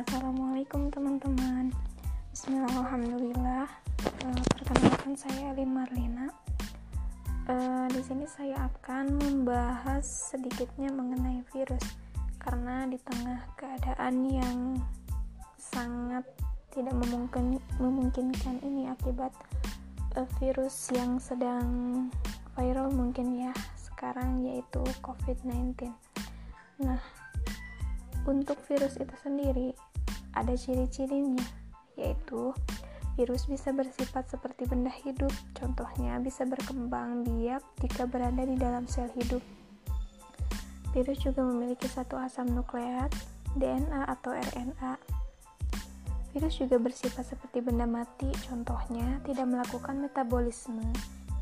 Assalamualaikum teman-teman. Bismillahirrahmanirrahim. Uh, perkenalkan saya Alin Marlina. Uh, di sini saya akan membahas sedikitnya mengenai virus karena di tengah keadaan yang sangat tidak memungkin, memungkinkan ini akibat uh, virus yang sedang viral mungkin ya sekarang yaitu COVID-19. Nah, untuk virus itu sendiri, ada ciri-cirinya, yaitu virus bisa bersifat seperti benda hidup, contohnya bisa berkembang biak jika berada di dalam sel hidup. Virus juga memiliki satu asam nukleat, DNA atau RNA. Virus juga bersifat seperti benda mati, contohnya tidak melakukan metabolisme,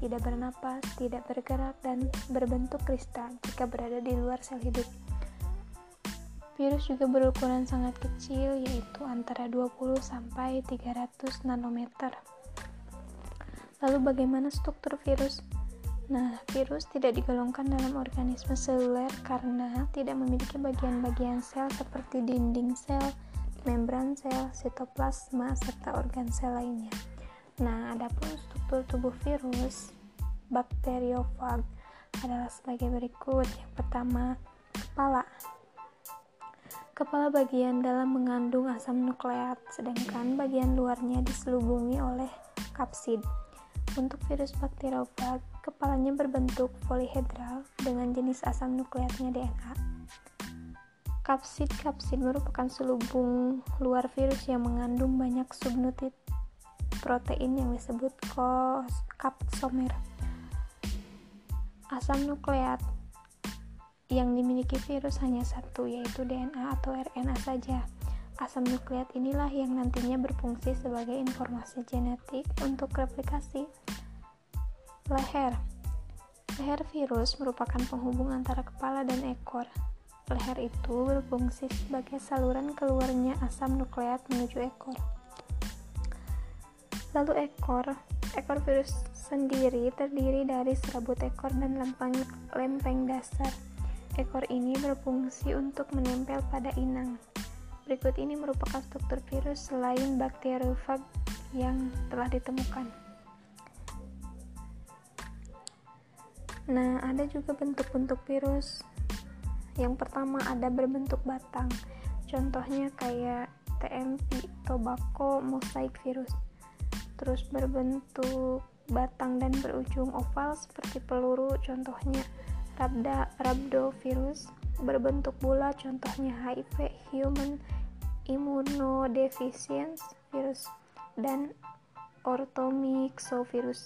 tidak bernapas, tidak bergerak, dan berbentuk kristal jika berada di luar sel hidup. Virus juga berukuran sangat kecil yaitu antara 20 sampai 300 nanometer. Lalu bagaimana struktur virus? Nah, virus tidak digolongkan dalam organisme seluler karena tidak memiliki bagian-bagian sel seperti dinding sel, membran sel, sitoplasma, serta organ sel lainnya. Nah, adapun struktur tubuh virus, bakteriofag adalah sebagai berikut. Yang pertama, kepala. Kepala bagian dalam mengandung asam nukleat, sedangkan bagian luarnya diselubungi oleh kapsid. Untuk virus bakteriofag, kepalanya berbentuk polihedral dengan jenis asam nukleatnya DNA. Kapsid-kapsid merupakan selubung luar virus yang mengandung banyak subunit protein yang disebut kapsomer. Asam nukleat yang dimiliki virus hanya satu, yaitu DNA atau RNA saja. Asam nukleat inilah yang nantinya berfungsi sebagai informasi genetik untuk replikasi. Leher Leher virus merupakan penghubung antara kepala dan ekor. Leher itu berfungsi sebagai saluran keluarnya asam nukleat menuju ekor. Lalu ekor, ekor virus sendiri terdiri dari serabut ekor dan lempeng, lempeng dasar. Ekor ini berfungsi untuk menempel pada inang. Berikut ini merupakan struktur virus selain bakteriofag yang telah ditemukan. Nah, ada juga bentuk-bentuk virus. Yang pertama ada berbentuk batang. Contohnya kayak TMP, tobacco, mosaic virus. Terus berbentuk batang dan berujung oval seperti peluru, contohnya Rabda, rhabdovirus berbentuk bulat contohnya HIV, human immunodeficiency virus dan orthomyxovirus.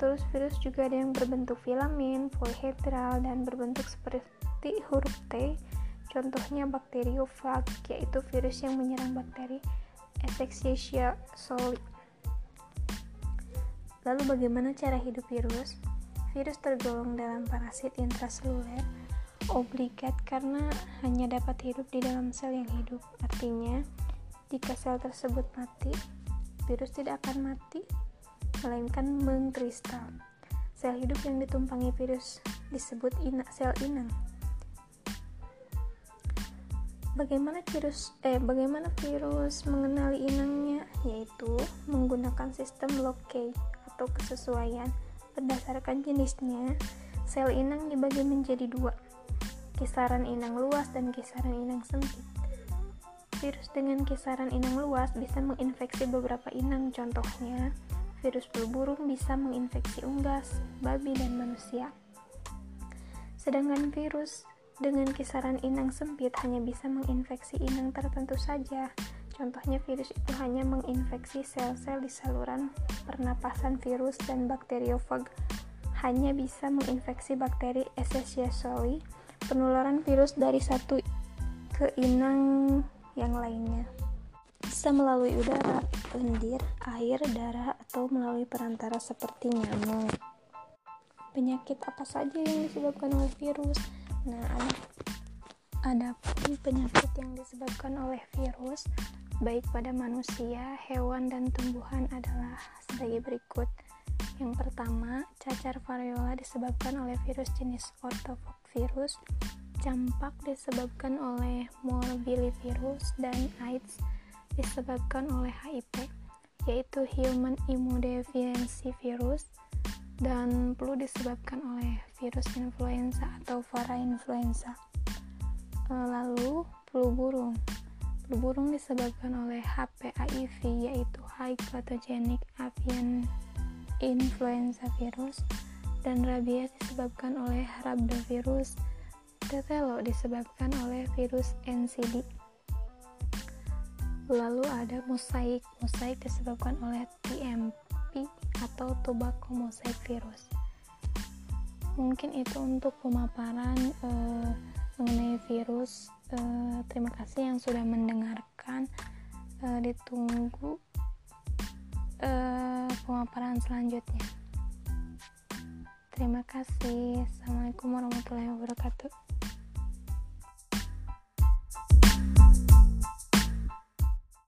Terus virus juga ada yang berbentuk filamen, polyhedral dan berbentuk seperti huruf T. Contohnya bakteriofag, yaitu virus yang menyerang bakteri Escherichia coli. Lalu bagaimana cara hidup virus? Virus tergolong dalam parasit intraseluler obligat karena hanya dapat hidup di dalam sel yang hidup. Artinya, jika sel tersebut mati, virus tidak akan mati, melainkan mengkristal. Sel hidup yang ditumpangi virus disebut ina, sel inang. Bagaimana virus eh bagaimana virus mengenali inangnya? Yaitu menggunakan sistem blockade atau kesesuaian Berdasarkan jenisnya, sel inang dibagi menjadi dua, kisaran inang luas dan kisaran inang sempit. Virus dengan kisaran inang luas bisa menginfeksi beberapa inang, contohnya virus flu burung bisa menginfeksi unggas, babi, dan manusia. Sedangkan virus dengan kisaran inang sempit hanya bisa menginfeksi inang tertentu saja, Contohnya virus itu hanya menginfeksi sel-sel di saluran pernapasan virus dan bakteriofag hanya bisa menginfeksi bakteri Escherichia coli. Penularan virus dari satu ke inang yang lainnya bisa melalui udara, lendir, air, darah, atau melalui perantara seperti nyamuk. Penyakit apa saja yang disebabkan oleh virus? Nah, ada penyakit yang disebabkan oleh virus baik pada manusia, hewan, dan tumbuhan adalah sebagai berikut. Yang pertama, cacar variola disebabkan oleh virus jenis orthovirus. campak disebabkan oleh morbillivirus dan AIDS disebabkan oleh HIV yaitu Human Immunodeficiency Virus dan flu disebabkan oleh virus influenza atau influenza. Eh, lalu flu burung. Flu burung disebabkan oleh HPAIV yaitu High Pathogenic Avian Influenza Virus dan rabies disebabkan oleh Rhabdovirus Tetelo disebabkan oleh virus NCD. Lalu ada mosaik. Mosaik disebabkan oleh TMP atau tobacco mosaic virus. Mungkin itu untuk pemaparan eh, mengenai virus. Eh, terima kasih yang sudah mendengarkan. Eh, ditunggu eh, pemaparan selanjutnya. Terima kasih. Assalamualaikum warahmatullahi wabarakatuh.